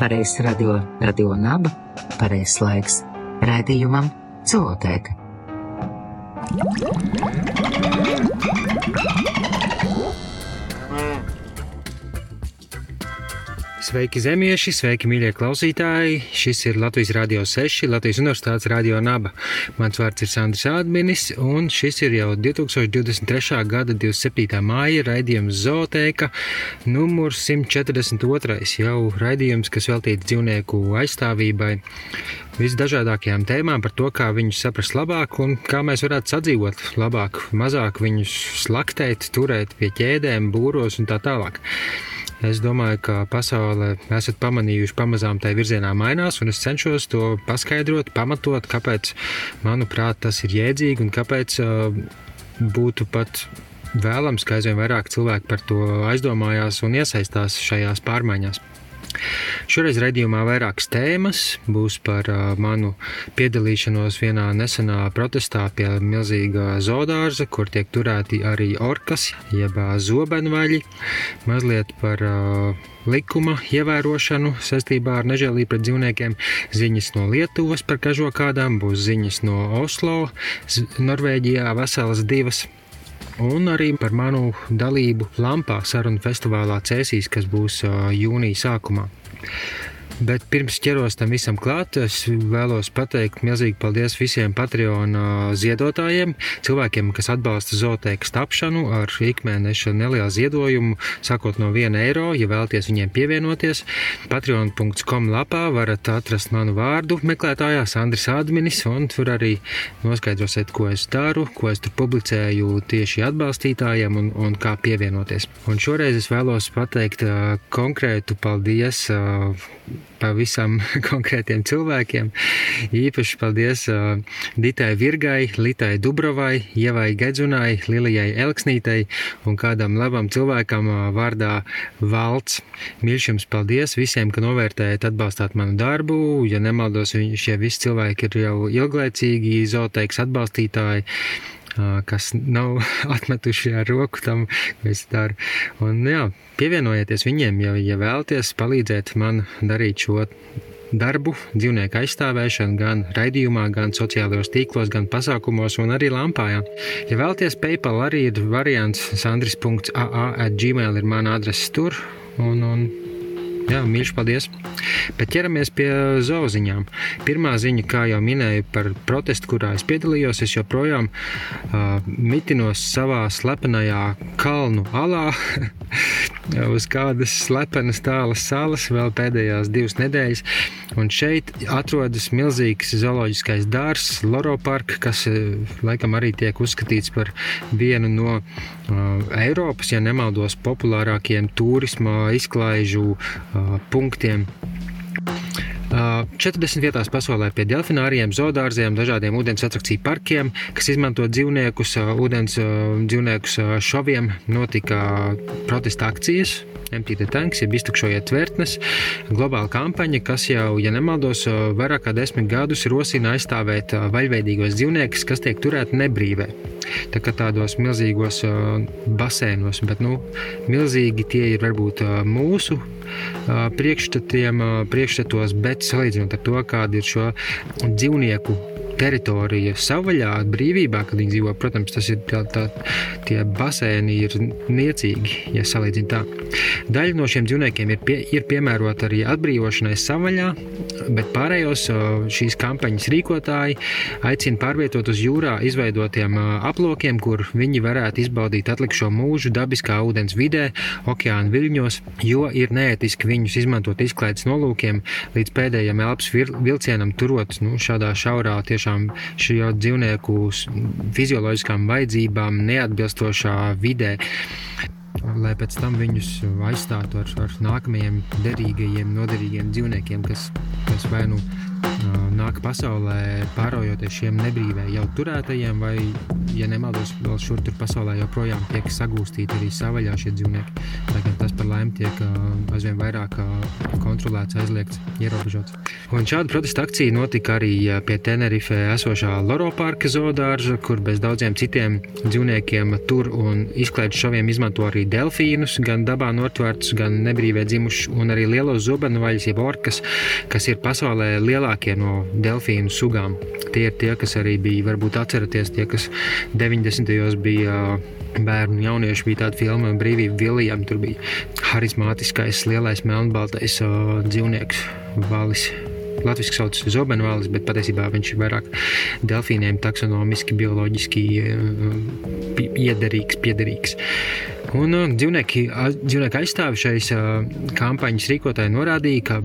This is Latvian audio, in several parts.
pareizs radio, radio naba, pareizs laiks raidījumam Zootēka. Sveiki, zemieši, sveiki, mīļie klausītāji! Šis ir Latvijas Rādio 6, Latvijas Universitātes Radio Naba. Mans vārds ir Sandrs Ādminis, un šis ir jau 2023. gada 27. māja raidījums Zootēka, numurs 142. Jau raidījums, kas veltīts dzīvnieku aizstāvībai, visdažādākajām tēmām par to, kā viņus saprast labāk un kā mēs varētu sadzīvot labāk, mazāk viņus slaktēt, turēt pie ķēdēm, būros un tā tālāk. Es domāju, ka pasaulē esat pamanījuši, pamazām tai virzienā mainās, un es cenšos to paskaidrot, pamatot, kāpēc, manuprāt, tas ir jēdzīgi un kāpēc uh, būtu pat vēlams, ka aizvien vairāk cilvēki par to aizdomājās un iesaistās šajās pārmaiņās. Šoreiz raidījumā vairākas tēmas. Būs par manu piedalīšanos vienā nesenā protestā pie milzīga zoodārza, kur tiek turēti arī orkas, jeb zobenvaļi, mazliet par likuma ievērošanu saistībā ar nežēlību pret dzīvniekiem, ziņas no Lietuvas par kažokādām, būs ziņas no Oslo, Norvēģijā veselas divas un arī par manu dalību Lampā sarunu festivālā Cēsīs, kas būs jūnija sākumā. Bet pirms ķeros tam visam klāt, es vēlos pateikt milzīgi paldies visiem Patreon ziedotājiem, cilvēkiem, kas atbalsta zooteikas tapšanu ar ikmēneša nelielu ziedojumu, sākot no 1 eiro, ja vēlaties viņiem pievienoties. Patreon.com lapā varat atrast manu vārdu meklētājā Sandris Adminis, un tur arī noskaidrosiet, ko es daru, ko es tur publicēju tieši atbalstītājiem un, un kā pievienoties. Un šoreiz es vēlos pateikt uh, konkrētu paldies uh, pavisam konkrētiem cilvēkiem. Īpaši paldies uh, Ditai Virgai, Litai Dubrovai, Ievai Gedzunai, Lilijai Elksnītei un kādam labam cilvēkam uh, vārdā Valts. Mīļš jums paldies visiem, ka novērtējat, atbalstāt manu darbu. Ja nemaldos, šie visi cilvēki ir jau ilglaicīgi zooteiks atbalstītāji kas nav atmetuši ar roku tam, ko es daru. Un, jā, pievienojieties viņiem, ja, ja vēlaties palīdzēt man darīt šo darbu, dzīvnieku aizstāvēšanu gan raidījumā, gan sociālajos tīklos, gan pasākumos, un arī lampājā. Ja vēlaties PayPal, arī ir variants sandris.aa.gmail ir mana adrese tur. Un, un Jā, mīļš, paldies. Bet ķeramies pie zooziņām. Pirmā ziņa, kā jau minēju, par protestu, kurā es piedalījos, es joprojām uh, mitinos savā slepenajā kalnu alā uz kādas slepenas tālas salas vēl pēdējās divas nedēļas. Un šeit atrodas milzīgs zooloģiskais dārzs, Loro Park, kas laikam arī tiek uzskatīts par vienu no uh, Eiropas, ja nemaldos, populārākajiem turisma izklaižu uh, punktiem. 40 vietās pasaulē pie delfinārijiem, zoodārziem, dažādiem ūdens atrakciju parkiem, kas izmanto dzīvniekus, ūdens dzīvniekus šoviem, notika protesta akcijas. The Tanks, jeb iztukšojiet tvertnes, globāla kampaņa, kas jau, ja nemaldos, vairāk kā desmit gadus rosina aizstāvēt vaļveidīgos dzīvniekus, kas tiek turēti nebrīvē. Tā kā tādos milzīgos basēnos, bet nu, milzīgi tie ir varbūt mūsu priekšstatiem, priekšstatos, bet salīdzinot ar to, kāda ir šo dzīvnieku teritorija savvaļā, brīvībā, kad viņi dzīvo. Protams, tas ir tā, tā, tie basēni ir niecīgi, ja salīdzina tā. Daļa no šiem dzīvniekiem ir, pie, ir piemērota arī atbrīvošanai savvaļā, bet pārējos šīs kampaņas rīkotāji aicina pārvietot uz jūrā izveidotiem aplokiem, kur viņi varētu izbaudīt atlikušo mūžu dabiskā ūdens vidē, okeāna viļņos, jo ir neētiski viņus izmantot izklaides nolūkiem līdz pēdējiem elpas vilcienam turot nu, šādā šaurā tiešām tiešām šo dzīvnieku fizioloģiskām vajadzībām neatbilstošā vidē lai pēc tam viņus aizstātu ar, ar nākamajiem derīgajiem, noderīgiem dzīvniekiem, kas, kas vai nu nāk pasaulē pārojoties šiem nebrīvē jau turētajiem, vai, ja nemaldos, vēl šur tur pasaulē joprojām tiek sagūstīti arī savaļā šie dzīvnieki. Lai gan tas par laimi tiek aizvien vairāk kontrolēts, aizliegts, ierobežots. Un šāda protesta akcija notika arī pie Tenerife esošā Loro parka zoodārza, kur bez daudziem citiem dzīvniekiem tur un izklaides šoviem izmanto arī delfīnus, gan dabā notvērtus, gan nebrīvē dzimušus, un arī lielos zobenvaļus, jeb orkas, kas ir pasaulē lielākie no delfīnu sugām. Tie ir tie, kas arī bija, varbūt atceraties, tie, kas 90. gados bija bērnu un jauniešu bija tāda filma Brīvība Viljam. Tur bija harizmātiskais, lielais melnbaltais uh, dzīvnieks Valis. Latvijas sauc par zobenvālis, bet patiesībā viņš ir vairāk delfīniem taksonomiski, bioloģiski uh, iederīgs, piederīgs. Un uh, dzīvnieki, dzīvnieki aizstāvi šais uh, kampaņas rīkotāji norādīja, ka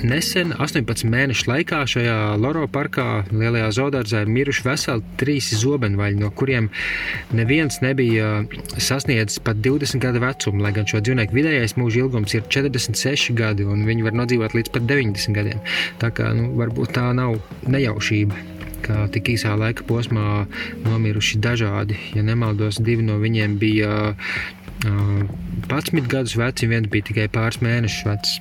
Nesen, 18 mēnešu laikā, šajā Loro parkā, lielajā zoodārzā, ir miruši veseli trīs zobenvaļi, no kuriem neviens nebija sasniedzis pat 20 gadu vecumu. Lai gan šo dzīvnieku vidējais mūža ilgums ir 46 gadi, un viņi var nodzīvot līdz pat 90 gadiem. Tā kā nu, varbūt tā nav nejaušība ka tik īsā laika posmā nomiruši dažādi. Ja nemaldos, divi no viņiem bija uh, 11 gadus veci, viens bija tikai pāris mēnešus vecs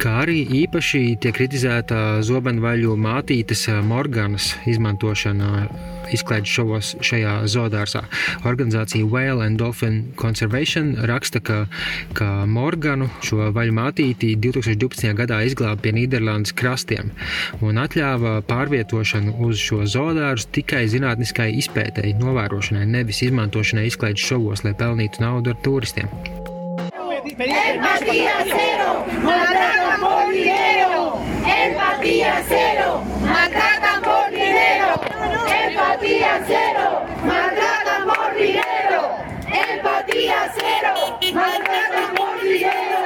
kā arī īpaši tiek kritizēta zobenvaļu mātītes Morganas izmantošana izklaides šovos šajā zoodārzā. Organizācija Whale and Dolphin Conservation raksta, ka, ka Morganu šo vaļu mātīti 2012. gadā izglāba pie Nīderlandes krastiem un atļāva pārvietošanu uz šo zoodārzu tikai zinātniskai izpētēji, novērošanai, nevis izmantošanai izklaides šovos, lai pelnītu naudu ar turistiem. Empatía cero, maltratan por dinero. Empatía cero, maltratan por dinero. Empatía cero, maltratan por dinero. Empatía cero, maltratan por dinero.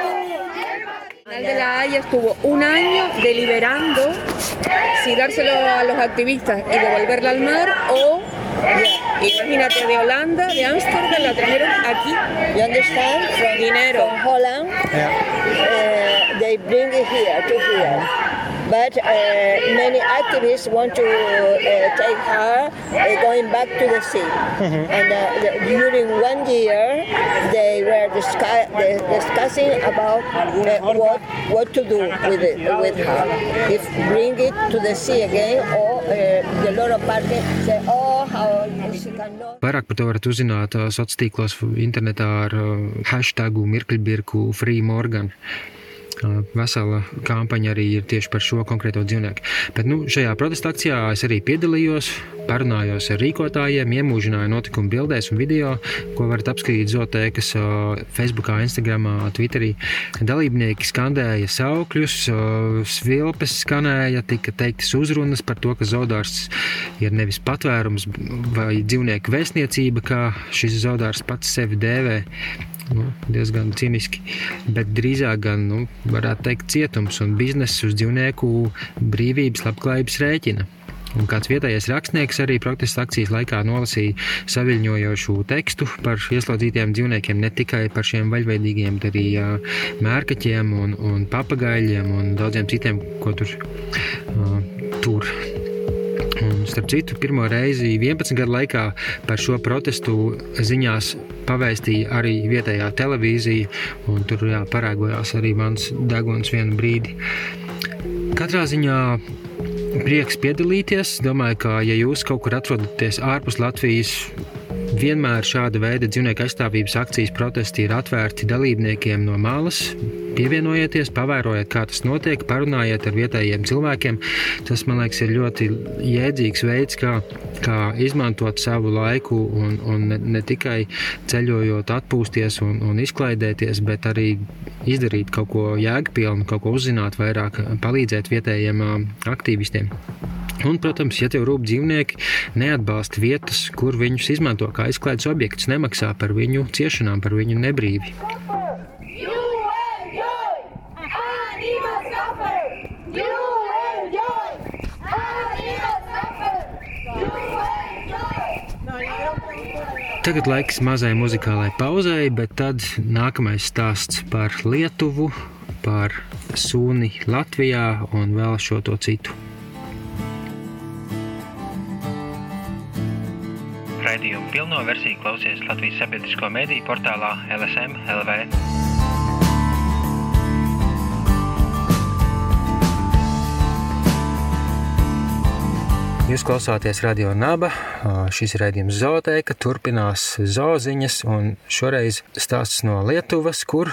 de la Haya estuvo un año deliberando si dárselo a los activistas y devolverla al mar o Imagínate, de Holanda, de Ámsterdam, la trajeron aquí. You understand? From, Dinero. From Holland, uh, they bring it here, to here. But uh, many activists want to uh, take her uh, going back to the sea. And uh, the, during one year, they were discuss, discussing about what what to do with it, with her. If bring it to the sea again, or the Loro Park say, oh, how she cannot. Vairāk par to varat uzzināt sociālos tīklos, internetā ar hashtagu Mirkļbirku Free Morgan. Vesela kampaņa arī ir tieši par šo konkrēto dzīvnieku. Bet nu, šajā protesta akcijā es arī piedalījos, parunājos ar rīkotājiem, iemūžināju notikumu bildēs un video, ko varat apskatīt Zotēkas Facebook, Instagram, Twitterī. Dalībnieki skandēja saukļus, svilpes skanēja, tika teiktas uzrunas par to, ka zaudārs ir nevis patvērums vai dzīvnieku vēstniecība, kā šis zaudārs pats sevi dēvē nu, diezgan cīniski, bet drīzāk gan, nu, varētu teikt, cietums un biznesa uz dzīvnieku brīvības labklājības rēķina. Un kāds vietējais rakstnieks arī protesta akcijas laikā nolasīja saviļņojošu tekstu par ieslodzītiem dzīvniekiem, ne tikai par šiem vaļveidīgiem, bet arī mērkaķiem un, un papagaļiem un daudziem citiem, ko tur uh, tur starp citu, pirmo reizi 11 gadu laikā par šo protestu ziņās pavēstīja arī vietējā televīzija, un tur jā, parāgojās arī mans deguns vienu brīdi. Katrā ziņā prieks piedalīties. Domāju, ka, ja jūs kaut kur atrodaties ārpus Latvijas, vienmēr šāda veida dzīvnieku aizstāvības akcijas protesti ir atvērti dalībniekiem no malas pievienojieties, pavērojiet, kā tas notiek, parunājiet ar vietējiem cilvēkiem. Tas, man liekas, ir ļoti jēdzīgs veids, kā, kā izmantot savu laiku un, un ne, ne tikai ceļojot, atpūsties un, un izklaidēties, bet arī izdarīt kaut ko jēgpilnu, kaut ko uzzināt vairāk, palīdzēt vietējiem aktīvistiem. Un, protams, ja tev rūp dzīvnieki, neatbalsta vietas, kur viņus izmanto kā izklaides objektus, nemaksā par viņu ciešanām, par viņu nebrīvi. Tagad laiks mazai muzikālai pauzei, bet tad nākamais stāsts par Lietuvu, par suni Latvijā un vēl šo to citu. Raidījumu pilno versiju klausies Latvijas sabiedrisko mediju portālā LSM LV. Jūs klausāties radio naba. Šis ir raidījums Zootēka. Turpinās zooziņas, un šoreiz stāsts no Lietuvas, kur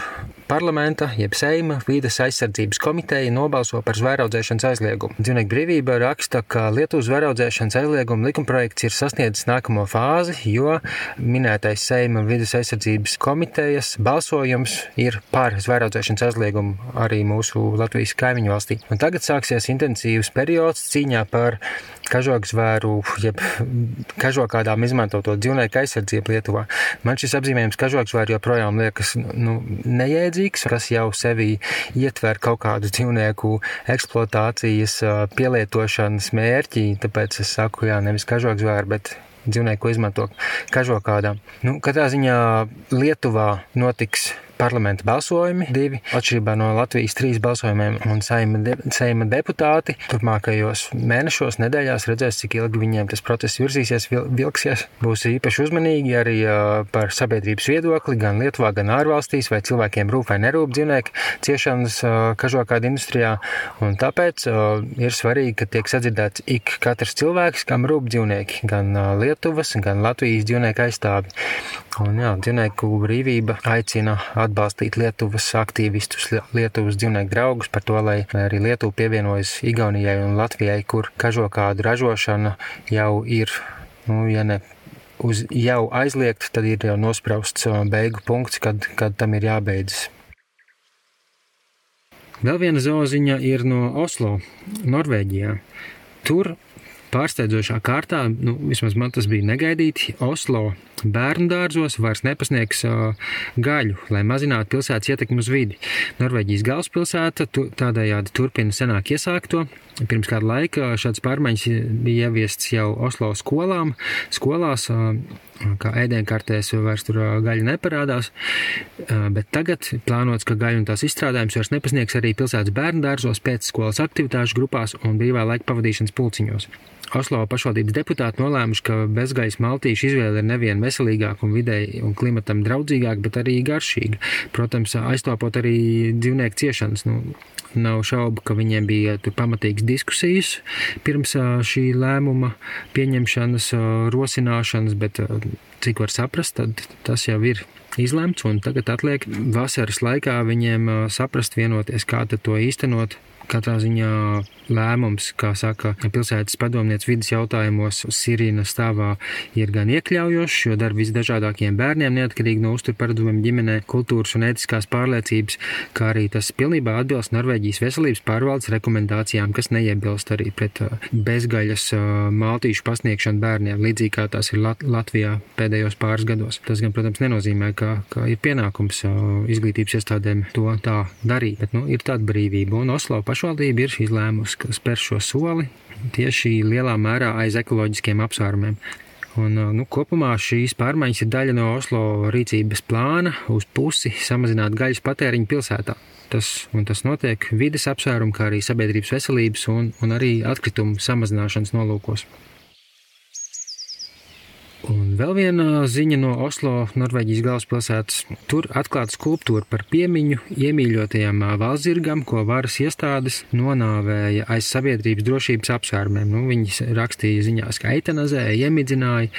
parlamenta, jeb Seima vīdes aizsardzības komiteja nobalso par zvēraudzēšanas aizliegumu. Dzīvnieku brīvība raksta, ka Lietuvas zvēraudzēšanas aizlieguma likumprojekts ir sasniedzis nākamo fāzi, jo minētais Seima vīdes aizsardzības komitejas balsojums ir par zvēraudzēšanas aizliegumu arī mūsu Latvijas kaimiņu valstī. Un tagad sāksies intensīvs periods cīņā par kažokzvēru, jeb kažokādām izmantoto dzīvnieku aizsardzību Lietuvā. Man šis apzīmējums kažokzvēru joprojām liekas nu, nejēdzīgs, kas jau sevī ietver kaut kādu dzīvnieku eksploatācijas, pielietošanas mērķi, tāpēc es saku, jā, nevis kažokzvēru, bet dzīvnieku izmanto kažokādām. Nu, katrā ziņā Lietuvā notiks parlamenta balsojumi, divi atšķirībā no Latvijas trīs balsojumiem, un saima, de, saima deputāti turpmākajos mēnešos, nedēļās redzēs, cik ilgi viņiem tas process virzīsies, vil, vilksies. Būs īpaši uzmanīgi arī par sabiedrības viedokli, gan Lietuvā, gan ārvalstīs, vai cilvēkiem rūp vai nerūp dzīvnieku ciešanas kažokāda industrijā, un tāpēc ir svarīgi, ka tiek sadzirdēts ik katrs cilvēks, kam rūp dzīvnieki, gan Lietuvas, gan Latvijas dzīvnieku aizstāvi. Un jā, dzīvnieku brīvība aicina atbalstīt Lietuvas aktīvistus, Lietuvas dzīvnieku draugus par to, lai arī Lietuva pievienojas Igaunijai un Latvijai, kur kažokādu ražošana jau ir, nu, ja ne uz jau aizliegta, tad ir jau nosprausts beigu punkts, kad, kad tam ir jābeidzas. Vēl viena zooziņa ir no Oslo, Norvēģijā. Tur pārsteidzošā kārtā, nu, vismaz man tas bija negaidīti, Oslo bērnu dārzos vairs nepasniegs gaļu, lai mazinātu pilsētas ietekmi uz vidi. Norvēģijas galvaspilsēta tādējādi turpina senāk iesākto. Pirms kāda laika šāds pārmaiņas bija ieviestas jau Oslo skolām. Skolās, kā ēdienkartēs, vairs tur gaļa neparādās, bet tagad plānots, ka gaļu un tās izstrādājums vairs nepasniegs arī pilsētas bērnu dārzos, pēc skolas aktivitāšu grupās un brīvā laika pavadīšanas pulciņos. Oslo pašvaldības deputāti nolēmuši, ka bezgaļas maltīšu izvēle ir nevien veselīgāka un vidēji un klimatam draudzīgāka, bet arī garšīga. Protams, aiztopot arī dzīvnieku ciešanas. Nu, nav šaubu, ka viņiem bija pamatīgas diskusijas pirms šī lēmuma pieņemšanas, rosināšanas, bet cik var saprast, tad tas jau ir izlemts, un tagad atliek vasaras laikā viņiem saprast, vienoties, kā to īstenot. Katrā ziņā lēmums, kā saka pilsētas padomnieks vidas jautājumos, Sirīna stāvā ir gan iekļaujošs, jo dar visdažādākiem bērniem, neatkarīgi no uzturparadumiem ģimenē, kultūras un ētiskās pārliecības, kā arī tas pilnībā atbilst Norvēģijas veselības pārvaldes rekomendācijām, kas neiebilst arī pret uh, bezgaļas uh, maltīšu pasniegšanu bērniem, līdzīgi kā tās ir Lat Latvijā pēdējos pāris gados. Tas gan, protams, nenozīmē, ka, ka ir pienākums uh, izglītības iestādēm to tā darīt, bet nu, ir tāda brīvība, un Oslo pašvaldība ir izlēmusi, ka spēr šo soli tieši lielā mērā aiz ekoloģiskiem apsvērumiem. Un, nu, kopumā šīs pārmaiņas ir daļa no Oslo rīcības plāna uz pusi samazināt gaļas patēriņu pilsētā. Tas, tas notiek vides apsvērumu, kā arī sabiedrības veselības un, un arī atkritumu samazināšanas nolūkos. Un vēl viena ziņa no Oslo, Norvēģijas galvaspilsētas. Tur atklāta skulptūra par piemiņu iemīļotajam valzirgam, ko varas iestādes nonāvēja aiz sabiedrības drošības apsvērumiem. Nu, viņi rakstīja ziņās, ka eitanazēja, iemidzināja,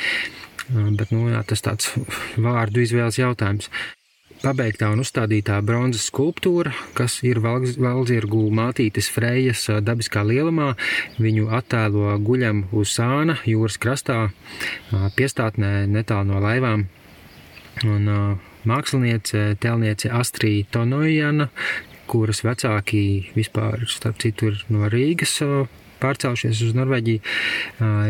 bet nu, jā, tas tāds vārdu izvēles jautājums pabeigtā un uzstādītā bronzas skulptūra, kas ir valdzirgu mātītes Frejas dabiskā lielumā. Viņu attēlo guļam uz sāna jūras krastā, piestātnē netālu no laivām. Un, māksliniece, tēlniece Astrija Tonojana, kuras vecāki vispār, starp citu, ir no Rīgas pārcēlušies uz Norvēģiju,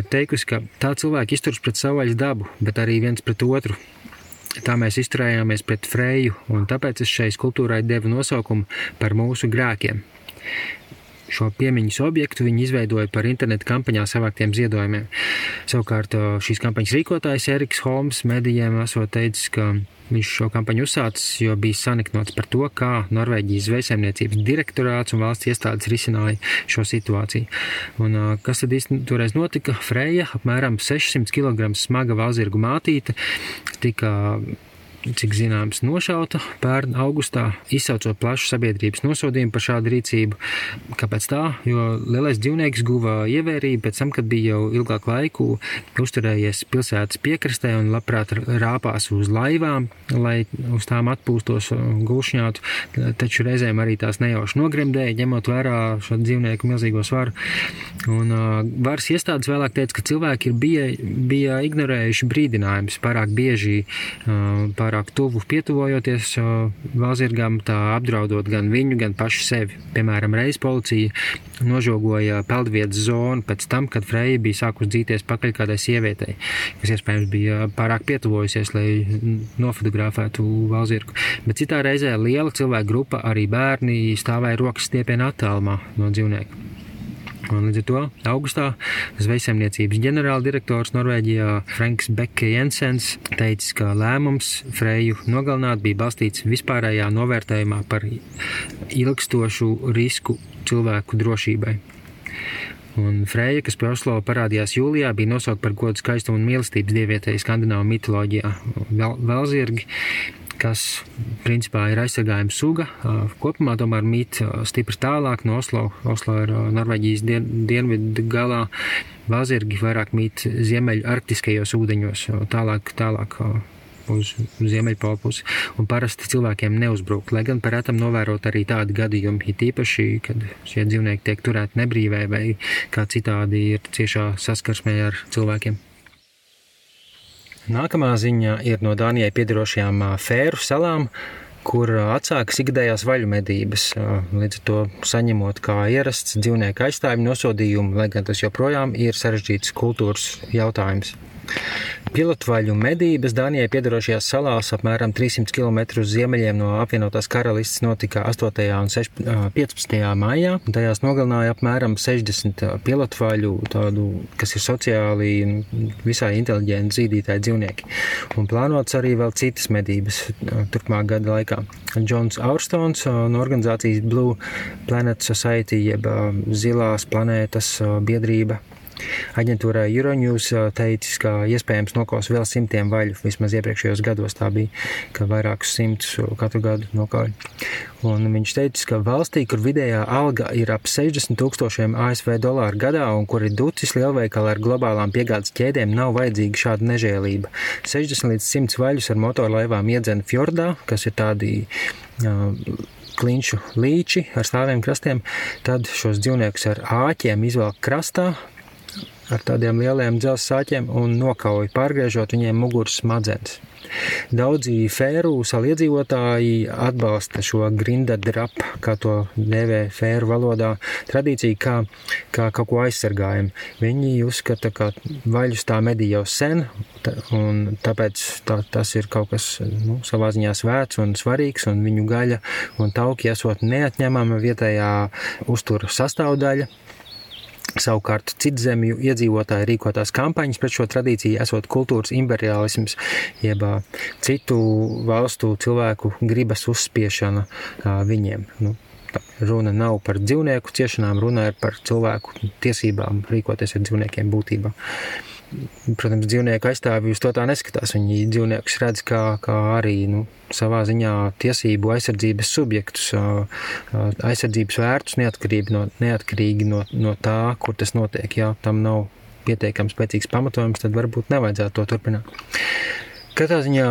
ir teikusi, ka tā cilvēki izturas pret savvaļas dabu, bet arī viens pret otru. Tā mēs izturējāmies pret Freju, un tāpēc es šai skulptūrai devu nosaukumu par mūsu grēkiem. Šo piemiņas objektu viņi izveidoja par internetu kampaņā savāktiem ziedojumiem. Savukārt šīs kampaņas rīkotājs Eriks Holmes medijiem esot teicis, ka viņš šo kampaņu uzsācis, jo bija saniknots par to, kā Norvēģijas zvejsaimniecības direktorāts un valsts iestādes risināja šo situāciju. Un, kas tad īstenībā toreiz notika? Freja, apmēram 600 kg smaga valzirgu mātīte, tika cik zināms, nošauta pērn augustā, izsaucot plašu sabiedrības nosodījumu par šādu rīcību. Kāpēc tā? Jo lielais dzīvnieks guva ievērību pēc tam, kad bija jau ilgāku laiku uzturējies pilsētas piekrastē un labprāt rāpās uz laivām, lai uz tām atpūstos gulšņātu, taču reizēm arī tās nejauši nogremdēja, ņemot vērā šo dzīvnieku milzīgo svaru. Un uh, varas iestādes vēlāk teica, ka cilvēki ir bija, bija ignorējuši brīdinājumus pārāk bieži uh, par pārāk tuvu pietuvojoties valzirgam, tā apdraudot gan viņu, gan pašu sevi. Piemēram, reiz policija nožogoja peldvietas zonu pēc tam, kad Freja bija sākus dzīties pakaļ kādai sievietei, kas iespējams bija pārāk pietuvojusies, lai nofotografētu valzirgu. Bet citā reizē liela cilvēku grupa, arī bērni, stāvēja rokas stiepienā attālumā no dzīvnieka. Un līdz ar to augustā zvejsaimniecības ģenerāldirektors Norvēģijā Franks Bekke Jensens teica, ka lēmums Freju nogalināt bija balstīts vispārējā novērtējumā par ilgstošu risku cilvēku drošībai. Un Freja, kas Oslo parādījās jūlijā, bija nosaukta par godu skaistumu un mīlestības dievietēji skandināvu mitoloģijā. Velzirgi kas principā ir aizsargājuma suga. Kopumā tomēr mīt stipri tālāk no Oslo. Oslo ir Norvēģijas dien, dienvidu galā. Vazirgi vairāk mīt ziemeļu arktiskajos ūdeņos, tālāk, tālāk uz ziemeļpolu pusi. Parasti cilvēkiem neuzbruk, lai gan parētam novērot arī tādi gadījumi, it īpaši, kad šie dzīvnieki tiek turēti nebrīvē vai kā citādi ir ciešā saskarsmē ar cilvēkiem. Nākamā ziņa ir no Dānijai piedarošajām Fēru salām, kur atsākas ikdējās vaļu medības, līdz ar to saņemot kā ierasts dzīvnieku aizstāvju nosodījumu, lai gan tas joprojām ir sarežģīts kultūras jautājums. Pilotvaļu medības Dānijai piedarošajās salās apmēram 300 km uz ziemeļiem no apvienotās karalistes notika 8. un 15. maijā. Tajās nogalināja apmēram 60 pilotvaļu, tādu, kas ir sociāli visai inteliģenti zīdītāji dzīvnieki. Un plānots arī vēl citas medības turpmāk gada laikā. Džons Aurstons no organizācijas Blue Planet Society jeb Zilās planētas biedrība Aģentūrai Euronews teicis, ka iespējams nokaus vēl simtiem vaļu. Vismaz iepriekšējos gados tā bija, ka vairākus simtus katru gadu nokauj. Un viņš teica, ka valstī, kur vidējā alga ir ap 60 tūkstošiem ASV dolāru gadā un kur ir ducis lielveikali ar globālām piegādes ķēdēm, nav vajadzīga šāda nežēlība. 60 līdz 100 vaļus ar motorlaivām iedzena fjordā, kas ir tādi uh, klinšu līči ar stāviem krastiem, tad šos dzīvniekus ar āķiem izvelk krastā, ar tādiem lieliem dzelzceļa sāķiem un nokauj, pārgriežot viņiem muguras smadzenes. Daudzi fēru saliedzīvotāji atbalsta šo grinda drapu, kā to dēvē fēru valodā, tradīciju kā, kā kaut ko aizsargājumu. Viņi uzskata, ka vaļus tā medī jau sen, un tāpēc tā, tas ir kaut kas nu, savā ziņā svēts un svarīgs, un viņu gaļa un tauki esot neatņemama vietējā uztura sastāvdaļa. Savukārt citzemju iedzīvotāji rīkotās kampaņas pret šo tradīciju esot kultūras imperialisms, jeb citu valstu cilvēku gribas uzspiešana viņiem. Nu, runa nav par dzīvnieku ciešanām, runa ir par cilvēku tiesībām rīkoties ar dzīvniekiem būtībā. Protams, dzīvnieku aizstāvji uz to tā neskatās. Viņi dzīvniekus redz kā, kā arī nu, savā ziņā tiesību aizsardzības subjektus, aizsardzības vērtus neatkarīgi no, neatkarīgi no, no tā, kur tas notiek. Ja tam nav pietiekams spēcīgs pamatojums, tad varbūt nevajadzētu to turpināt. Katrā ziņā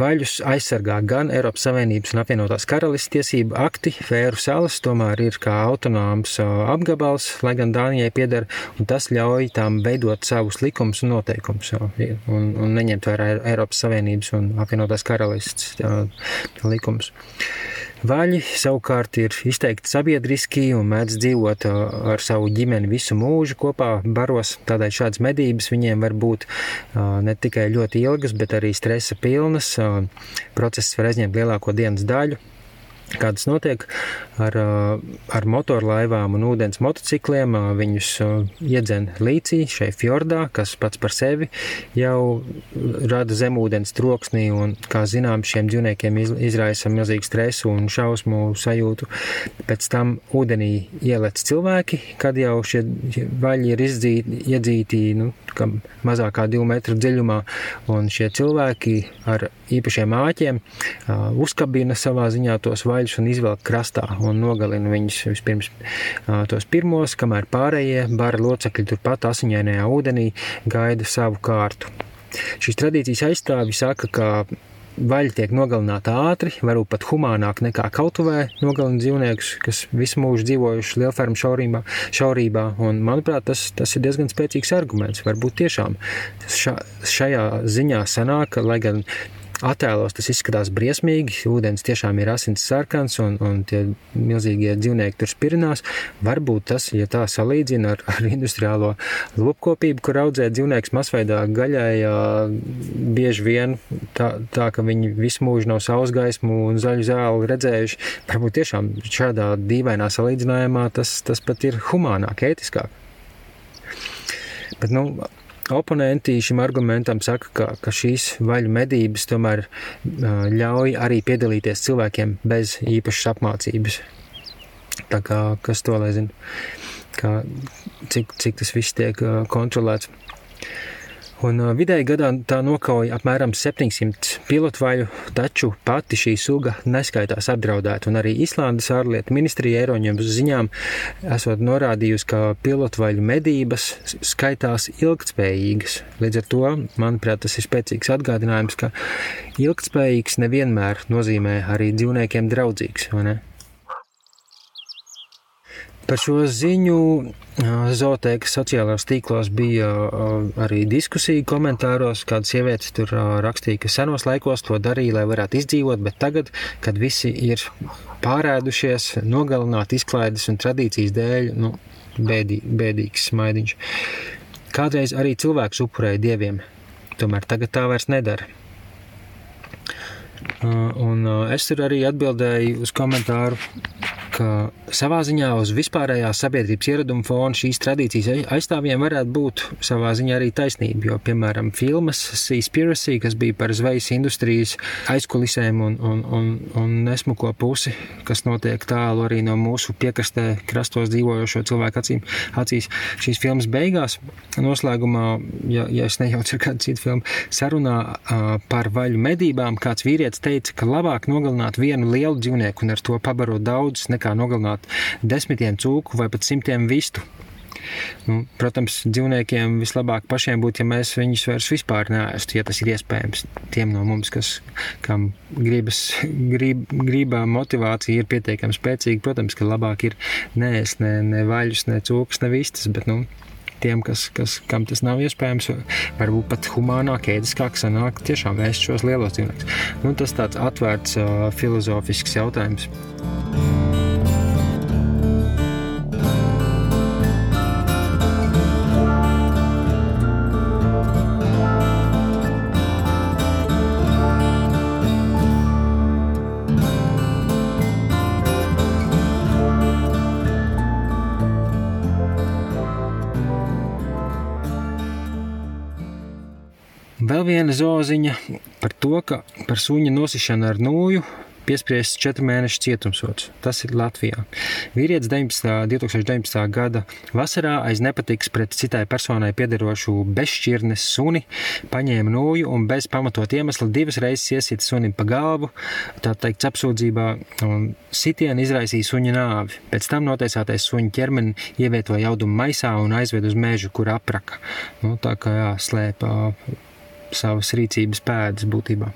vaļus aizsargā gan Eiropas Savienības un apvienotās karalistes tiesību akti, Fēru salas tomēr ir kā autonoms apgabals, lai gan Dānijai pieder, un tas ļauj tām veidot savus likumus un noteikumus, un, un neņemt vērā Eiropas Savienības un apvienotās karalistes likumus. Vaļi savukārt ir izteikti sabiedriski un mēdz dzīvot ar savu ģimeni visu mūžu kopā baros. Tādēļ šādas medības viņiem var būt ne tikai ļoti ilgas, bet arī stresa pilnas. Process var aizņemt lielāko dienas daļu. Kā tas notiek ar, ar motorlaivām un ūdens motocikliem. Viņus iedzen līcī šai fjordā, kas pats par sevi jau rada zemūdens troksnī, un, kā zinām, šiem dzīvniekiem izraisa milzīgu stresu un šausmu sajūtu. Pēc tam ūdenī ielec cilvēki, kad jau šie vaļi ir izdzīti, iedzīti nu, mazākā divu metru dziļumā, un šie cilvēki ar īpašiem āķiem uzkabina savā ziņā tos vaļus un izvelk krastā un nogalina viņus vispirms tos pirmos, kamēr pārējie bara locekļi turpat asiņainajā ūdenī gaida savu kārtu. Šīs tradīcijas aizstāvi saka, ka vaļi tiek nogalināti ātri, varbūt pat humānāk nekā kautuvē nogalina dzīvniekus, kas visu mūžu dzīvojuši lielfermu šaurībā, šaurībā. Un, manuprāt, tas, tas ir diezgan spēcīgs arguments. Varbūt tiešām ša, šajā ziņā sanāk, lai gan attēlos tas izskatās briesmīgi. Ūdens tiešām ir asins sarkans un, un tie milzīgie dzīvnieki tur spirinās. Varbūt tas, ja tā salīdzina ar, ar industriālo lopkopību, kur audzē dzīvnieks masveidā gaļai, bieži vien tā, tā, ka viņi visu mūžu nav saules gaismu un zaļu zāli redzējuši. Varbūt tiešām šādā dīvainā salīdzinājumā tas, tas pat ir humānāk, ētiskāk. Bet, nu, Oponenti šim argumentam saka, ka, ka šīs vaļu medības tomēr ļauj arī piedalīties cilvēkiem bez īpašas apmācības. Tā kā kas to lai zina, kā, cik, cik tas viss tiek kontrolēts. Un vidēji gadā tā nokauja apmēram 700 pilotvaļu, taču pati šī suga neskaitās apdraudēta. Un arī Islandes ārlietu ministrija Eiroņiem ziņām esot norādījusi, ka pilotvaļu medības skaitās ilgtspējīgas. Līdz ar to, manuprāt, tas ir spēcīgs atgādinājums, ka ilgtspējīgs nevienmēr nozīmē arī dzīvniekiem draudzīgs, vai ne? Par šo ziņu Zooteikas sociālajos tīklos bija arī diskusija komentāros, kāda sievietes tur rakstīja, ka senos laikos to darīja, lai varētu izdzīvot, bet tagad, kad visi ir pārēdušies, nogalināti izklaides un tradīcijas dēļ, nu, bēdī, bēdīgs smaidiņš. Kādreiz arī cilvēks upurēja dieviem, tomēr tagad tā vairs nedara. Un es tur arī atbildēju uz komentāru, ka savā ziņā uz vispārējā sabiedrības ieraduma fona šīs tradīcijas aizstāvjiem varētu būt savā ziņā arī taisnība. Jo, piemēram, filmas Seaspiracy, kas bija par zvejas industrijas aizkulisēm un, un, un, un nesmuko pusi, kas notiek tālu arī no mūsu piekrastē krastos dzīvojošo cilvēku acīm, acīs, šīs filmas beigās, noslēgumā, ja, ja es nejaucu ar kādu citu filmu, sarunā par vaļu medībām, kāds vīrietis teica, ka labāk nogalināt vienu lielu dzīvnieku un ar to pabarot daudzus nekā nogalināt desmitiem cūku vai pat simtiem vistu. Nu, protams, dzīvniekiem vislabāk pašiem būtu, ja mēs viņus vairs vispār neēstu, ja tas ir iespējams. Tiem no mums, kas, kam gribas, grib, gribā motivācija ir pietiekami spēcīga, protams, ka labāk ir neēst ne, ne vaļus, ne cūkas, ne vistas, bet, nu, tiem, kas, kas, kam tas nav iespējams, varbūt pat humānāk, ēdiskāk sanāk tiešām ēst šos lielos dzīvniekus. Nu, tas tāds atvērts uh, filozofisks jautājums. Viena zoziņa par to, ka par suņa nosišanu ar nūju piespriests 4 mēnešu cietumsots. Tas ir Latvijā. Vīrietis 19, 2019. gada vasarā aiz nepatiks pret citai personai piederošu bezšķirnes suni, paņēma nūju un bez pamatot iemesla divas reizes iesita sunim pa galvu, tā teikt, apsūdzībā, un sitienu izraisīja suņa nāvi. Pēc tam notiesātais suņa ķermeni ievietoja audumu maisā un aizved uz mežu, kur apraka. Nu, tā kā jā, slēpa savas rīcības pēdas būtībā.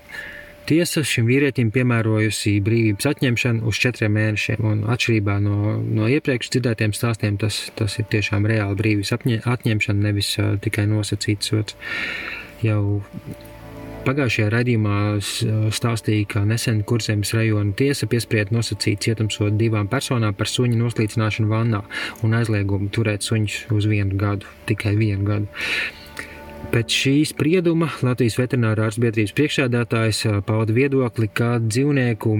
Tiesa šim vīrietim piemērojusi brīvības atņemšanu uz četriem mēnešiem, un atšķirībā no, no iepriekš dzirdētiem stāstiem, tas, tas ir tiešām reāli brīvības atņemšana, nevis uh, tikai nosacīts sots. Jau Pagājušajā raidījumā stāstīja, ka nesen Kurzemes rajona tiesa piesprieda nosacīt cietumsodu divām personām par suņu noslīcināšanu vannā un aizliegumu turēt suņus uz vienu gadu, tikai vienu gadu. Pēc šī sprieduma Latvijas veterinārā ārstbiedrības priekšsēdētājs pauda viedokli, ka dzīvnieku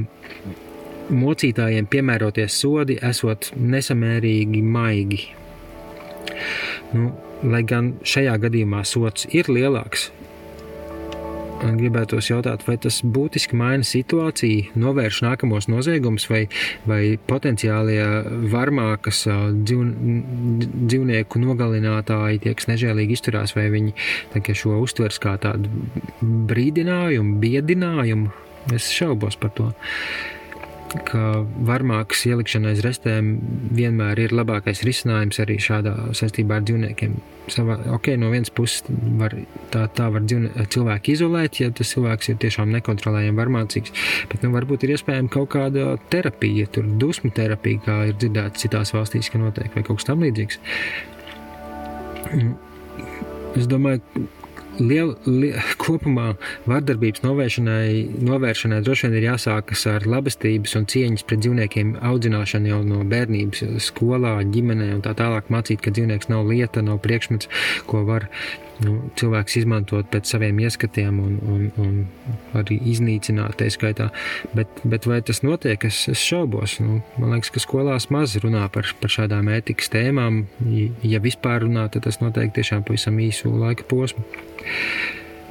mocītājiem piemēroties sodi esot nesamērīgi maigi. Nu, lai gan šajā gadījumā sots ir lielāks, gribētos jautāt, vai tas būtiski maina situāciju, novērš nākamos noziegumus, vai, vai potenciālie varmākas dzīv, dzīvnieku nogalinātāji tiek nežēlīgi izturās, vai viņi šo uztvers kā tādu brīdinājumu, biedinājumu. Es šaubos par to ka varmākas ielikšana aiz restēm vienmēr ir labākais risinājums arī šādā saistībā ar dzīvniekiem. Savā, ok, no vienas puses var, tā, tā var dzīvnie, cilvēku izolēt, ja tas cilvēks ir tiešām nekontrolējami varmācīgs, bet nu, varbūt ir iespējama kaut kāda terapija, tur dusmu terapija, kā ir dzirdēts citās valstīs, ka notiek vai kaut kas tam līdzīgs. Es domāju, liel, liel, kopumā vardarbības novēršanai, novēršanai droši vien ir jāsākas ar labestības un cieņas pret dzīvniekiem audzināšanu jau no bērnības, skolā, ģimenē un tā tālāk mācīt, ka dzīvnieks nav lieta, nav priekšmets, ko var nu, cilvēks izmantot pēc saviem ieskatiem un, un, un arī iznīcināt, tā skaitā. Bet, bet vai tas notiek, es, es šaubos. Nu, man liekas, ka skolās maz runā par, par šādām ētikas tēmām. Ja vispār runā, tad tas notiek tiešām pavisam īsu laika posmu.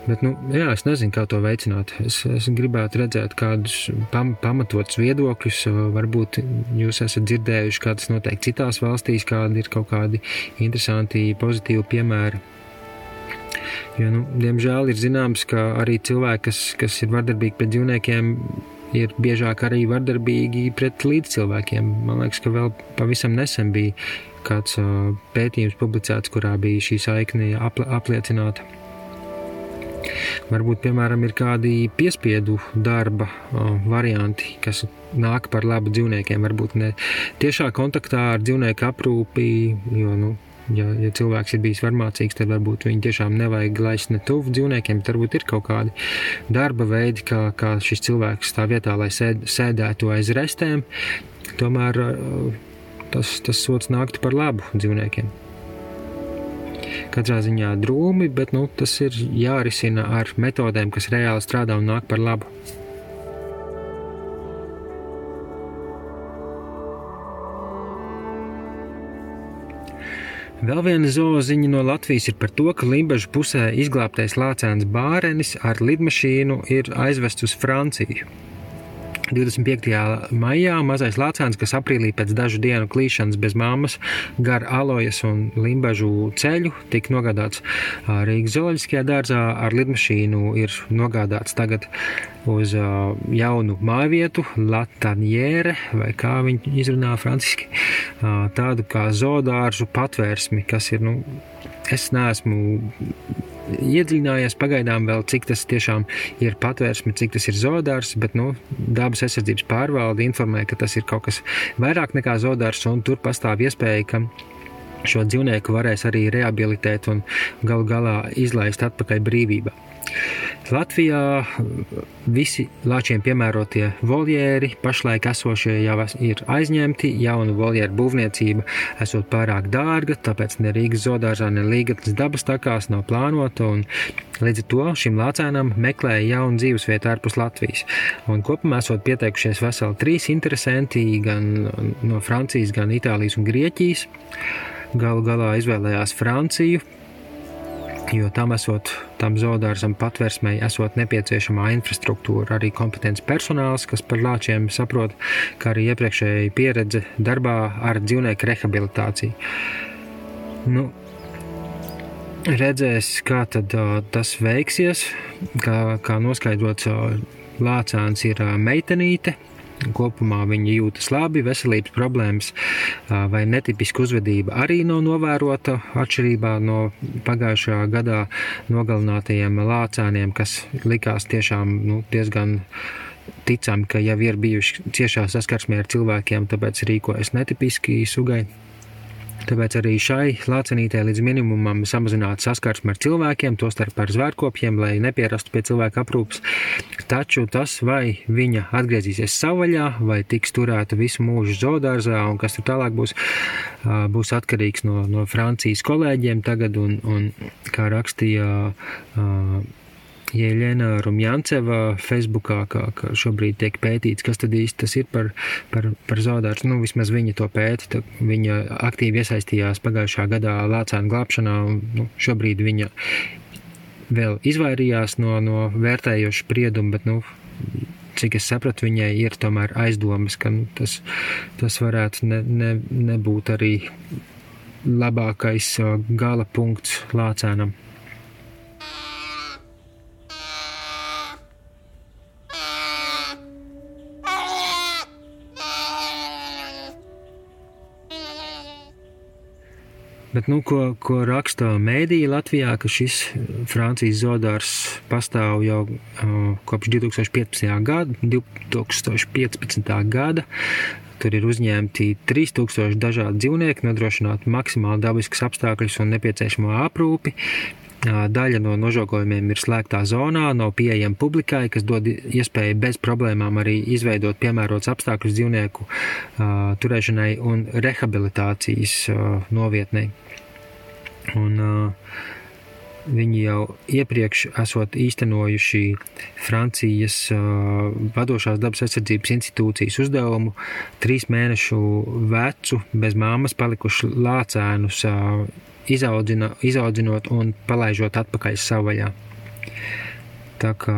Bet, nu, jā, es nezinu, kā to veicināt. Es, es gribētu redzēt kādus pam, pamatotus viedokļus. Varbūt jūs esat dzirdējuši, kā tas notiek citās valstīs, kādi ir kaut kādi interesanti, pozitīvi piemēri. Jo, nu, diemžēl ir zināms, ka arī cilvēki, kas, kas ir vardarbīgi pret dzīvniekiem, ir biežāk arī vardarbīgi pret līdzcilvēkiem. Man liekas, ka vēl pavisam nesen bija kāds uh, pētījums publicēts, kurā bija šī saikne apl apliecināta. Varbūt, piemēram, ir kādi piespiedu darba varianti, kas nāk par labu dzīvniekiem. Varbūt ne tiešā kontaktā ar dzīvnieku aprūpi, jo nu, ja, ja cilvēks ir bijis varmācīgs, tad varbūt viņu tiešām nevajag laist ne tuvu dzīvniekiem, bet varbūt ir kaut kādi darba veidi, kā, kā šis cilvēks tā vietā, lai sēd, sēdētu aiz restēm, tomēr tas, tas sots nāktu par labu dzīvniekiem. Katrā ziņā drūmi, bet nu, tas ir jārisina ar metodēm, kas reāli strādā un nāk par labu. Vēl viena zooziņa no Latvijas ir par to, ka Limbaģa pusē izglābtais lācēns Bārenis ar lidmašīnu ir aizvests uz Franciju. 25. maijā mazais lācēns, kas aprīlī pēc dažu dienu klīšanas bez māmas gar alojas un limbažu ceļu, tika nogādāts Rīgas zooloģiskajā dārzā ar lidmašīnu ir nogādāts tagad uz jaunu mājvietu, Latanjēre, vai kā viņi izrunā franciski, tādu kā zoodārzu patvērsmi, kas ir, nu, es neesmu iedziļinājies pagaidām vēl, cik tas tiešām ir patvērsme, cik tas ir zodārs, bet nu, dabas aizsardzības pārvalde informē, ka tas ir kaut kas vairāk nekā zodārs, un tur pastāv iespēja, ka šo dzīvnieku varēs arī rehabilitēt un galu galā izlaist atpakaļ brīvībā. Latvijā visi lāčiem piemērotie voljēri pašlaik esošie jau ir aizņemti. Jaunu voljēru būvniecība esot pārāk dārga, tāpēc ne Rīgas zodārzā, ne Līgatnes dabas takās nav plānota. Līdz ar to šim lācēnam meklēja jaunu dzīvesvietu ārpus Latvijas. Un kopumā esot pieteikušies veseli trīs interesanti gan no Francijas, gan Itālijas un Grieķijas. Galu galā izvēlējās Franciju, jo tam esot, tam zoodārzam patversmei esot nepieciešamā infrastruktūra, arī kompetents personāls, kas par lāčiem saprot, kā arī iepriekšēja pieredze darbā ar dzīvnieku rehabilitāciju. Nu, redzēs, kā tad uh, tas veiksies, kā, kā noskaidrots, uh, lācāns ir uh, meitenīte, Kopumā viņa jūtas labi, veselības problēmas vai netipiska uzvedība arī nav novērota atšķirībā no pagājušā gadā nogalinātajiem lācāniem, kas likās tiešām nu, diezgan ticami, ka jau ir bijuši ciešā saskarsmē ar cilvēkiem, tāpēc rīkojas netipiski sugai. Tāpēc arī šai lācenītē līdz minimumam samazināt saskarsmi ar cilvēkiem, tostarp ar zvērkopiem, lai nepierastu pie cilvēka aprūpas. Taču tas, vai viņa atgriezīsies savvaļā, vai tiks turēta visu mūžu zoodārzā, un kas tur tālāk būs, būs atkarīgs no, no Francijas kolēģiem tagad, un, un kā rakstīja Jēlēna Rumjanceva Facebookā, kā, kā šobrīd tiek pētīts, kas tad īsti tas ir par, par, par zaudārs. Nu, vismaz viņa to pēta. Viņa aktīvi iesaistījās pagājušā gadā lācēnu glābšanā, un nu, šobrīd viņa vēl izvairījās no, no vērtējoša sprieduma, bet, nu, cik es sapratu, viņai ir tomēr aizdomas, ka nu, tas, tas varētu ne, ne, nebūt arī labākais gala punkts lācēnam. Bet, nu, ko, ko raksta mēdīja Latvijā, ka šis Francijas zodārs pastāv jau uh, kopš 2015. gada, 2015. gada. Tur ir uzņemti 3000 dažādi dzīvnieki, nodrošinot maksimāli dabiskus apstākļus un nepieciešamo aprūpi. Daļa no nožogojumiem ir slēgtā zonā, nav pieejama publikai, kas dod iespēju bez problēmām arī izveidot piemērots apstākļus dzīvnieku turēšanai un rehabilitācijas novietnei. Un, viņi jau iepriekš esot īstenojuši Francijas vadošās dabas aizsardzības institūcijas uzdevumu trīs mēnešu vecu bez māmas palikušu lācēnus izaudzina, izaudzinot un palaižot atpakaļ savvaļā. Tā kā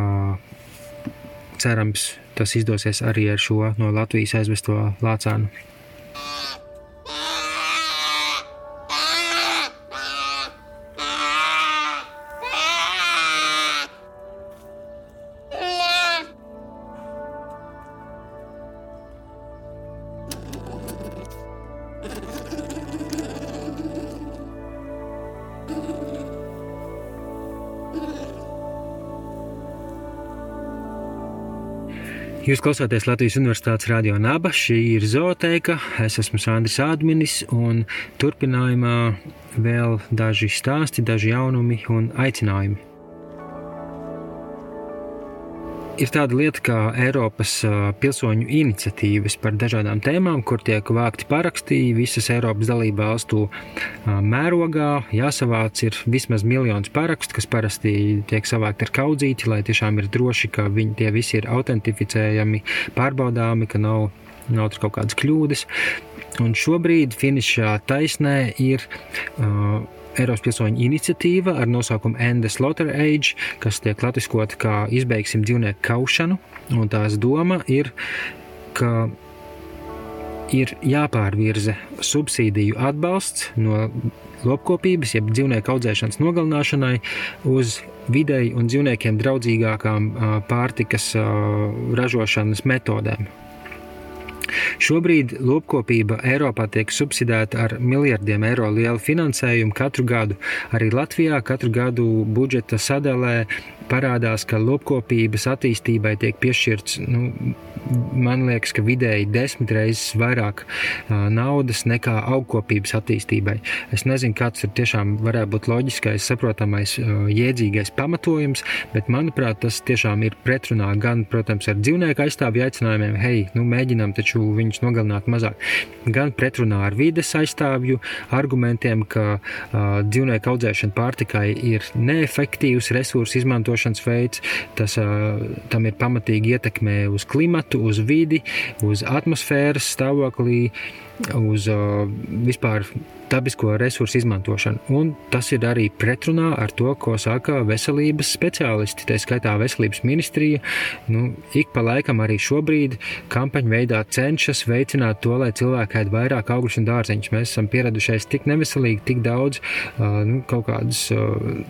cerams, tas izdosies arī ar šo no Latvijas aizvesto lācānu. Jūs klausāties Latvijas Universitātes radio naba. Šī ir zooteka. Es esmu Sandrs Ādminis un turpinājumā vēl daži stāsti, daži jaunumi un aicinājumi. Ir tāda lieta kā Eiropas pilsoņu iniciatīvas par dažādām tēmām, kur tiek vākti paraksti visas Eiropas dalību valstu mērogā. Jāsavāc ir vismaz miljons parakstu, kas parasti tiek savākti ar kaudzīti, lai tiešām ir droši, ka viņi tie visi ir autentificējami, pārbaudāmi, ka nav, nav tur kaut kādas kļūdas. Un šobrīd finišā taisnē ir uh, Eiropas pilsoņu iniciatīva ar nosaukumu End the Slaughter Age, kas tiek latviskota kā izbeigsim dzīvnieku kaušanu, un tās doma ir, ka ir jāpārvirza subsīdiju atbalsts no lopkopības, jeb dzīvnieku audzēšanas nogalināšanai uz videi un dzīvniekiem draudzīgākām pārtikas ražošanas metodēm. Šobrīd lopkopība Eiropā tiek subsidēta ar miljardiem eiro lielu finansējumu katru gadu. Arī Latvijā katru gadu budžeta sadalē parādās, ka lopkopības attīstībai tiek piešķirts, nu, man liekas, ka vidēji desmit reizes vairāk uh, naudas nekā augkopības attīstībai. Es nezinu, kāds ir tiešām varētu būt loģiskais, saprotamais, uh, jēdzīgais pamatojums, bet manuprāt, tas tiešām ir pretrunā gan, protams, ar dzīvnieku aizstāvju aicinājumiem, hei, nu, mēģinām taču viņus nogalināt mazāk, gan pretrunā ar vides aizstāvju argumentiem, ka uh, dzīvnieku audzēšana pārtikai ir neefektīvs resursu izmantošanas veids, tas, tam ir pamatīgi ietekmē uz klimatu, uz vidi, uz atmosfēras stāvoklī, uz vispār dabisko resursu izmantošanu. Un tas ir arī pretrunā ar to, ko saka veselības speciālisti, tā skaitā veselības ministrija. Nu, ik pa laikam arī šobrīd kampaņu veidā cenšas veicināt to, lai cilvēki ēd vairāk augļus un dārzeņus. Mēs esam pieradušies tik neveselīgi, tik daudz uh, nu, kaut kādas. Uh,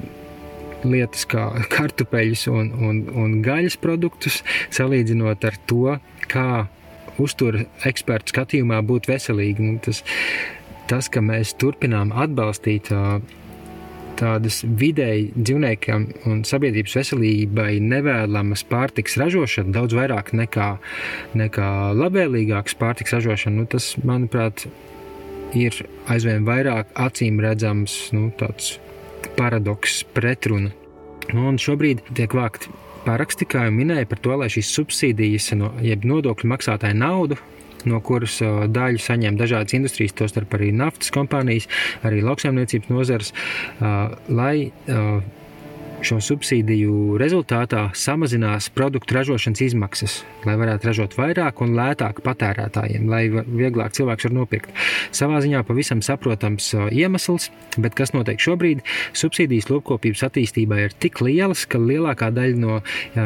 lietas kā kartupeļus un, un, un gaļas produktus, salīdzinot ar to, kā uztur ekspertu skatījumā būt veselīgi. Nu, tas, tas, ka mēs turpinām atbalstīt tādas vidēji dzīvniekiem un sabiedrības veselībai nevēlamas pārtiks ražošanu, daudz vairāk nekā, nekā labvēlīgākas pārtiks ražošanu, nu, tas, manuprāt, ir aizvien vairāk acīm redzams nu, tāds paradoks, pretruna. Nu, un šobrīd tiek vākti paraksti, kā jau minēju, par to, lai šīs subsīdijas, no, jeb nodokļu maksātāja naudu, no kuras uh, daļu saņem dažādas industrijas, tostarp arī naftas kompānijas, arī lauksaimniecības nozars, uh, lai uh, šo subsīdiju rezultātā samazinās produktu ražošanas izmaksas, lai varētu ražot vairāk un lētāk patērētājiem, lai vieglāk cilvēks var nopirkt. Savā ziņā pavisam saprotams iemesls, bet kas notiek šobrīd? Subsīdijas lopkopības attīstībā ir tik lielas, ka lielākā daļa no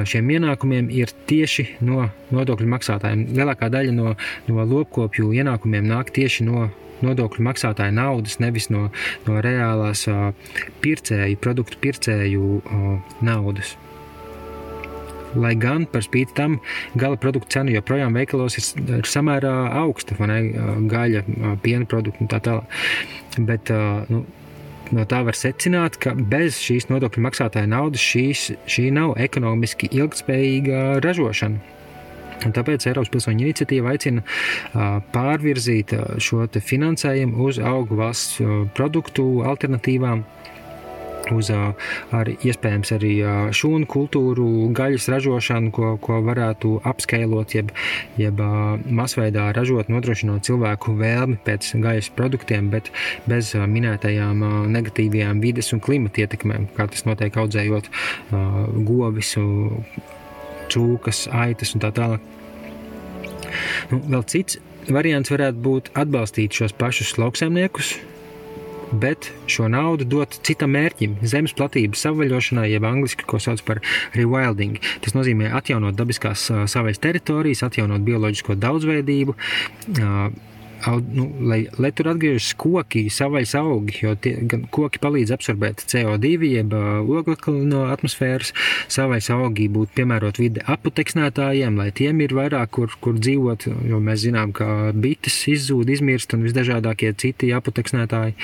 šiem ienākumiem ir tieši no nodokļu maksātājiem. Lielākā daļa no, no lopkopju ienākumiem nāk tieši no nodokļu maksātāja naudas, nevis no, no reālās pircēju, produktu pircēju naudas. Lai gan par spīti tam gala produktu cena joprojām veikalos ir, samērā augsta, ne? Gaļa, piena produkti un tā tālāk. Bet nu, no tā var secināt, ka bez šīs nodokļu maksātāja naudas šīs, šī nav ekonomiski ilgspējīga ražošana. Tāpēc Eiropas pilsoņu iniciatīva aicina pārvirzīt šo finansējumu uz augu valsts produktu alternatīvām uz ar, iespējams arī šūnu kultūru, gaļas ražošanu, ko, ko varētu apskailot, jeb, jeb masveidā ražot, nodrošinot cilvēku vēlmi pēc gaļas produktiem, bet bez minētajām negatīvajām vides un klimata ietekmēm, kā tas notiek audzējot govis cūkas, aitas un tā tālāk. Nu, vēl cits variants varētu būt atbalstīt šos pašus lauksaimniekus, bet šo naudu dot citam mērķim, zemes platības savvaļošanai, jeb angļuiski, ko sauc par rewilding. Tas nozīmē atjaunot dabiskās savvaļas teritorijas, atjaunot bioloģisko daudzveidību nu, lai, lai tur atgriežas koki, savais augi, jo tie, gan koki palīdz absorbēt CO2, jeb oglekli no atmosfēras, savais augi būtu piemērot vide aputeksnētājiem, lai tiem ir vairāk, kur, kur dzīvot, jo mēs zinām, ka bites izzūd, izmirst un visdažādākie citi aputeksnētāji.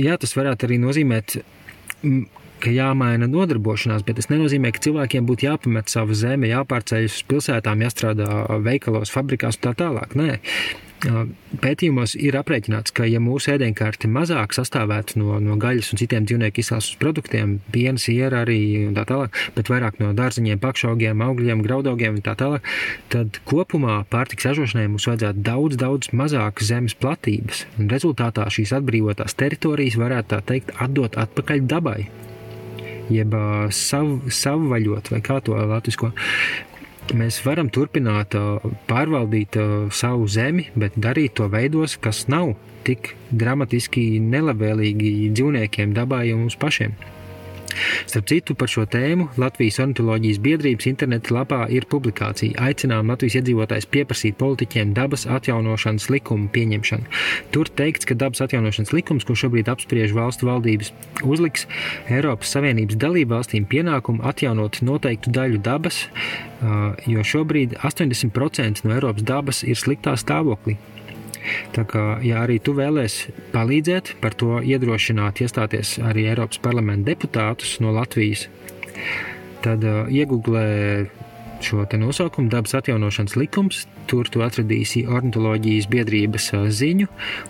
Jā, tas varētu arī nozīmēt ka jāmaina nodarbošanās, bet tas nenozīmē, ka cilvēkiem būtu jāpamet savu zemi, jāpārceļas uz pilsētām, jāstrādā veikalos, fabrikās un tā tālāk. Nē. Pētījumos ir aprēķināts, ka, ja mūsu ēdienkarte mazāk sastāvētu no, no gaļas un citiem dzīvnieku izcelsmes produktiem, piena, siera arī un tā tālāk, bet vairāk no dārziņiem, pakšaugiem, augļiem, graudaugiem un tā tālāk, tad kopumā pārtiks ražošanai mums vajadzētu daudz, daudz mazāk zemes platības. Un rezultātā šīs atbrīvotās teritorijas varētu tā teikt atdot atpakaļ dabai jeb sav, savvaļot, vai kā to latviešu mēs varam turpināt pārvaldīt savu zemi, bet darīt to veidos, kas nav tik dramatiski nelabvēlīgi dzīvniekiem, dabai un mums pašiem. Starp citu, par šo tēmu Latvijas ornitoloģijas biedrības interneta lapā ir publikācija. Aicinām Latvijas iedzīvotājs pieprasīt politiķiem dabas atjaunošanas likumu pieņemšanu. Tur teikts, ka dabas atjaunošanas likums, ko šobrīd apspriež valstu valdības, uzliks Eiropas Savienības dalību valstīm pienākumu atjaunot noteiktu daļu dabas, jo šobrīd 80% no Eiropas dabas ir sliktā stāvoklī. Tā kā, ja arī tu vēlēsies palīdzēt, par to iedrošināt, iestāties arī Eiropas parlamenta deputātus no Latvijas, tad uh, iegūglē šo nosaukumu dabas atjaunošanas likums. Tur tu atradīsi ornitoloģijas biedrības ziņu,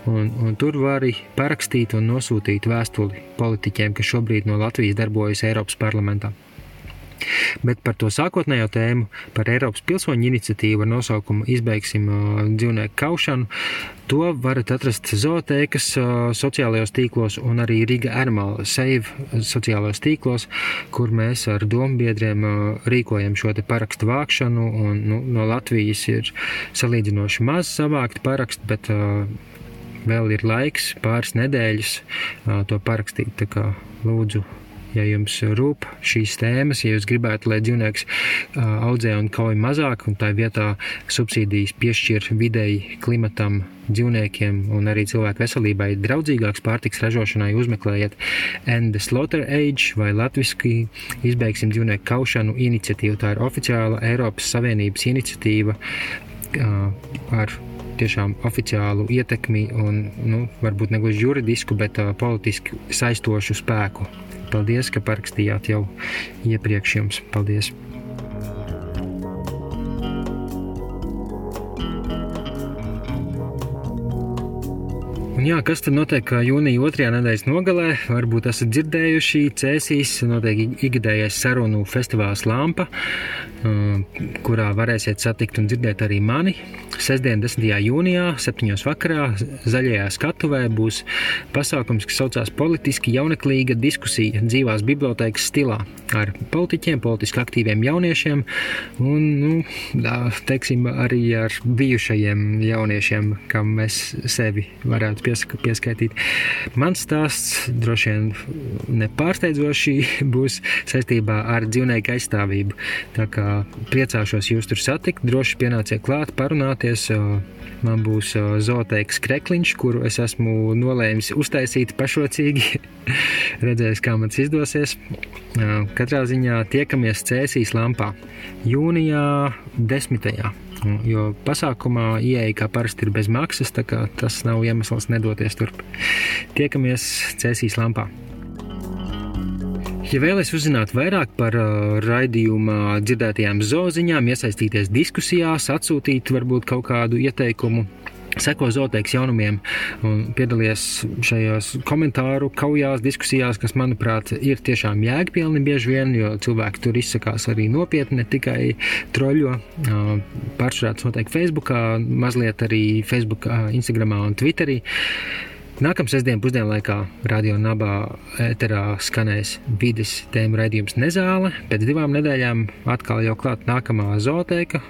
un, un tur vari parakstīt un nosūtīt vēstuli politiķiem, kas šobrīd no Latvijas darbojas Eiropas parlamentā. Bet par to sākotnējo tēmu, par Eiropas pilsoņu iniciatīvu ar nosaukumu Izbeigsim dzīvnieku kaušanu, to varat atrast zootēkas sociālajos tīklos un arī Riga Animal Save sociālajos tīklos, kur mēs ar dombiedriem rīkojam šo te parakstu vākšanu. Un, nu, no Latvijas ir salīdzinoši maz savākt parakstu, bet vēl ir laiks, pāris nedēļas to parakstīt. Lūdzu ja jums rūp šīs tēmas, ja jūs gribētu, lai dzīvnieks audzē un kauj mazāk, un tā vietā subsīdijas piešķir videi klimatam, dzīvniekiem un arī cilvēku veselībai draudzīgāks pārtiks ražošanai, uzmeklējiet End the Slaughter Age vai latviski izbeigsim dzīvnieku kaušanu iniciatīvu. Tā ir oficiāla Eiropas Savienības iniciatīva ar tiešām oficiālu ietekmi un, nu, varbūt ne gluži juridisku, bet uh, politiski saistošu spēku. Paldies, ka parakstījāt jau iepriekš jums. Paldies! Jā, kas tad notiek jūnija otrajā nedēļas nogalē? Varbūt esat dzirdējuši, cēsīs notiek ikgadējais sarunu festivāls Lampa, kurā varēsiet satikt un dzirdēt arī mani. Sestdien, 10. jūnijā, 7. vakarā, zaļajā skatuvē būs pasākums, kas saucās Politiski jauneklīga diskusija dzīvās bibliotēkas stilā ar politiķiem, politiski aktīviem jauniešiem un, nu, teiksim, arī ar bijušajiem jauniešiem, kam mēs sevi varētu pieska, pieskaitīt. Mans stāsts droši vien nepārsteidzoši būs saistībā ar dzīvnieku aizstāvību. Tā kā priecāšos jūs tur satikt, droši pienāciet klāt, parunāties. Man būs zooteiks krekliņš, kuru es esmu nolēmis uztaisīt pašrocīgi. Redzēs, kā man tas izdosies. Katrā ziņā tiekamies Cēsīs lampā jūnijā 10. Jo pasākumā ieeja kā parasti ir bez maksas, tā kā tas nav iemesls nedoties turp. Tiekamies Cēsīs lampā. Ja vēlaties uzzināt vairāk par uh, raidījumā dzirdētajām zoziņām, iesaistīties diskusijās, atsūtīt varbūt kaut kādu ieteikumu, Seko Zoteiks jaunumiem un piedalījies šajos komentāru kaujās, diskusijās, kas, manuprāt, ir tiešām jēgpilni bieži vien, jo cilvēki tur izsakās arī nopietni, ne tikai troļo. Pārsvarā noteikti Facebookā, mazliet arī Facebookā, Instagramā un Twitterī. Nākamā sestdienas pusdienlaikā Radio Nabā ēterā skanēs vidas tēma raidījums Nezāle. Pēc divām nedēļām atkal jau klāt nākamā zooteka,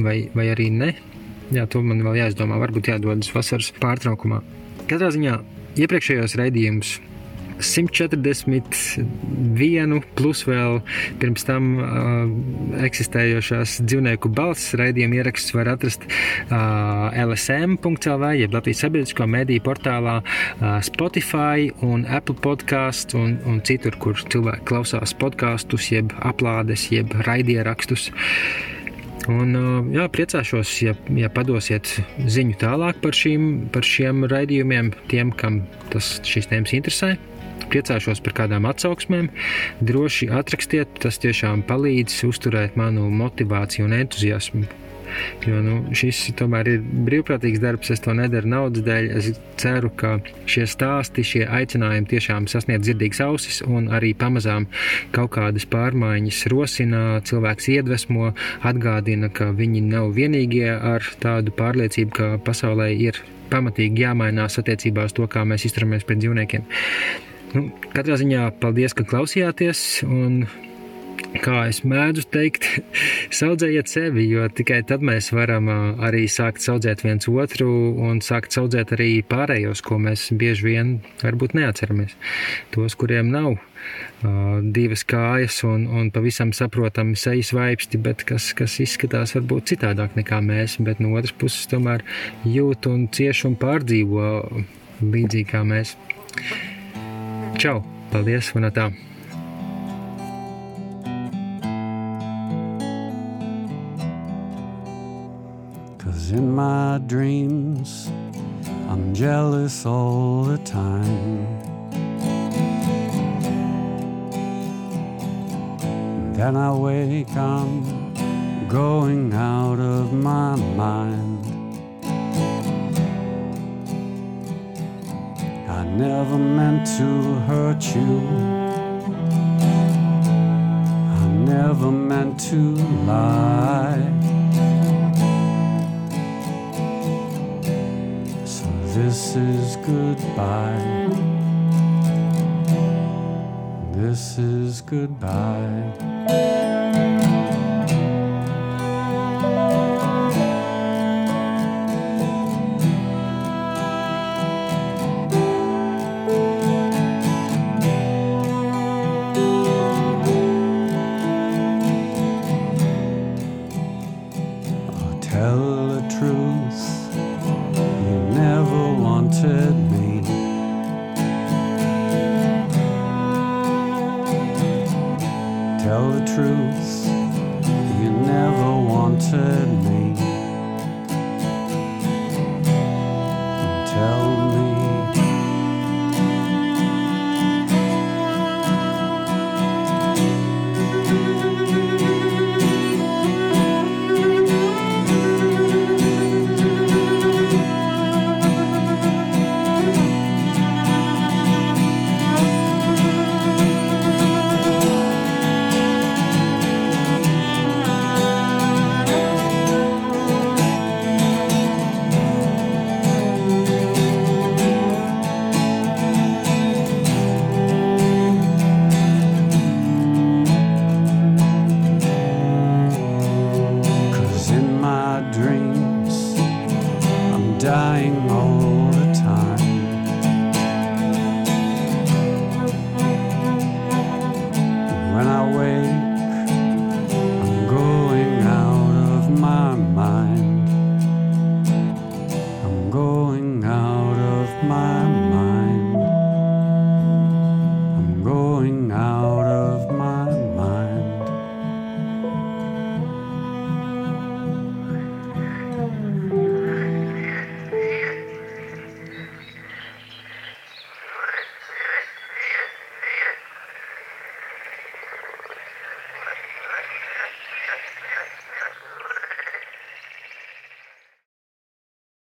vai, vai arī ne, Jā, to man vēl jāizdomā. Varbūt jādodas vasaras pārtraukumā. Katrā ziņā iepriekšējos raidījumus 141, plus vēl pirms tam uh, eksistējošās dzīvnieku balss raidījuma ierakstus var atrast uh, LSM.CLV, jeb Latvijas sabiedrisko mediju portālā, uh, Spotify un Apple podkāstu un, un citur, kur cilvēki klausās podkāstus, jeb aplādes, jeb raidierakstus. Un, jā, priecāšos, ja, ja padosiet ziņu tālāk par, šīm, par šiem raidījumiem, tiem, kam tas šīs tēmas interesē. Priecāšos par kādām atsauksmēm. Droši atrakstiet, tas tiešām palīdz uzturēt manu motivāciju un entuziasmu Jo nu, šis tomēr ir brīvprātīgs darbs, es to nedaru naudas dēļ. Es ceru, ka šie stāsti, šie aicinājumi tiešām sasniedz dzirdīgas ausis un arī pamazām kaut kādas pārmaiņas rosina, cilvēks iedvesmo, atgādina, ka viņi nav vienīgie ar tādu pārliecību, ka pasaulē ir pamatīgi jāmainās attiecībā uz to, kā mēs izturamies pret dzīvniekiem. Nu, katrā ziņā paldies, ka klausījāties. Un kā es mēdzu teikt, audzējiet sevi, jo tikai tad mēs varam arī sākt audzēt viens otru un sākt audzēt arī pārējos, ko mēs bieži vien varbūt neatceramies. Tos, kuriem nav divas kājas un, un pavisam saprotami sejas vaipsti, bet kas, kas izskatās varbūt citādāk nekā mēs, bet no otras puses tomēr jūt un cieš un pārdzīvo līdzīgi kā mēs. Čau! Paldies! Un tā! In my dreams, I'm jealous all the time. Then I wake, I'm going out of my mind. I never meant to hurt you. I never meant to lie. This is goodbye. This is goodbye.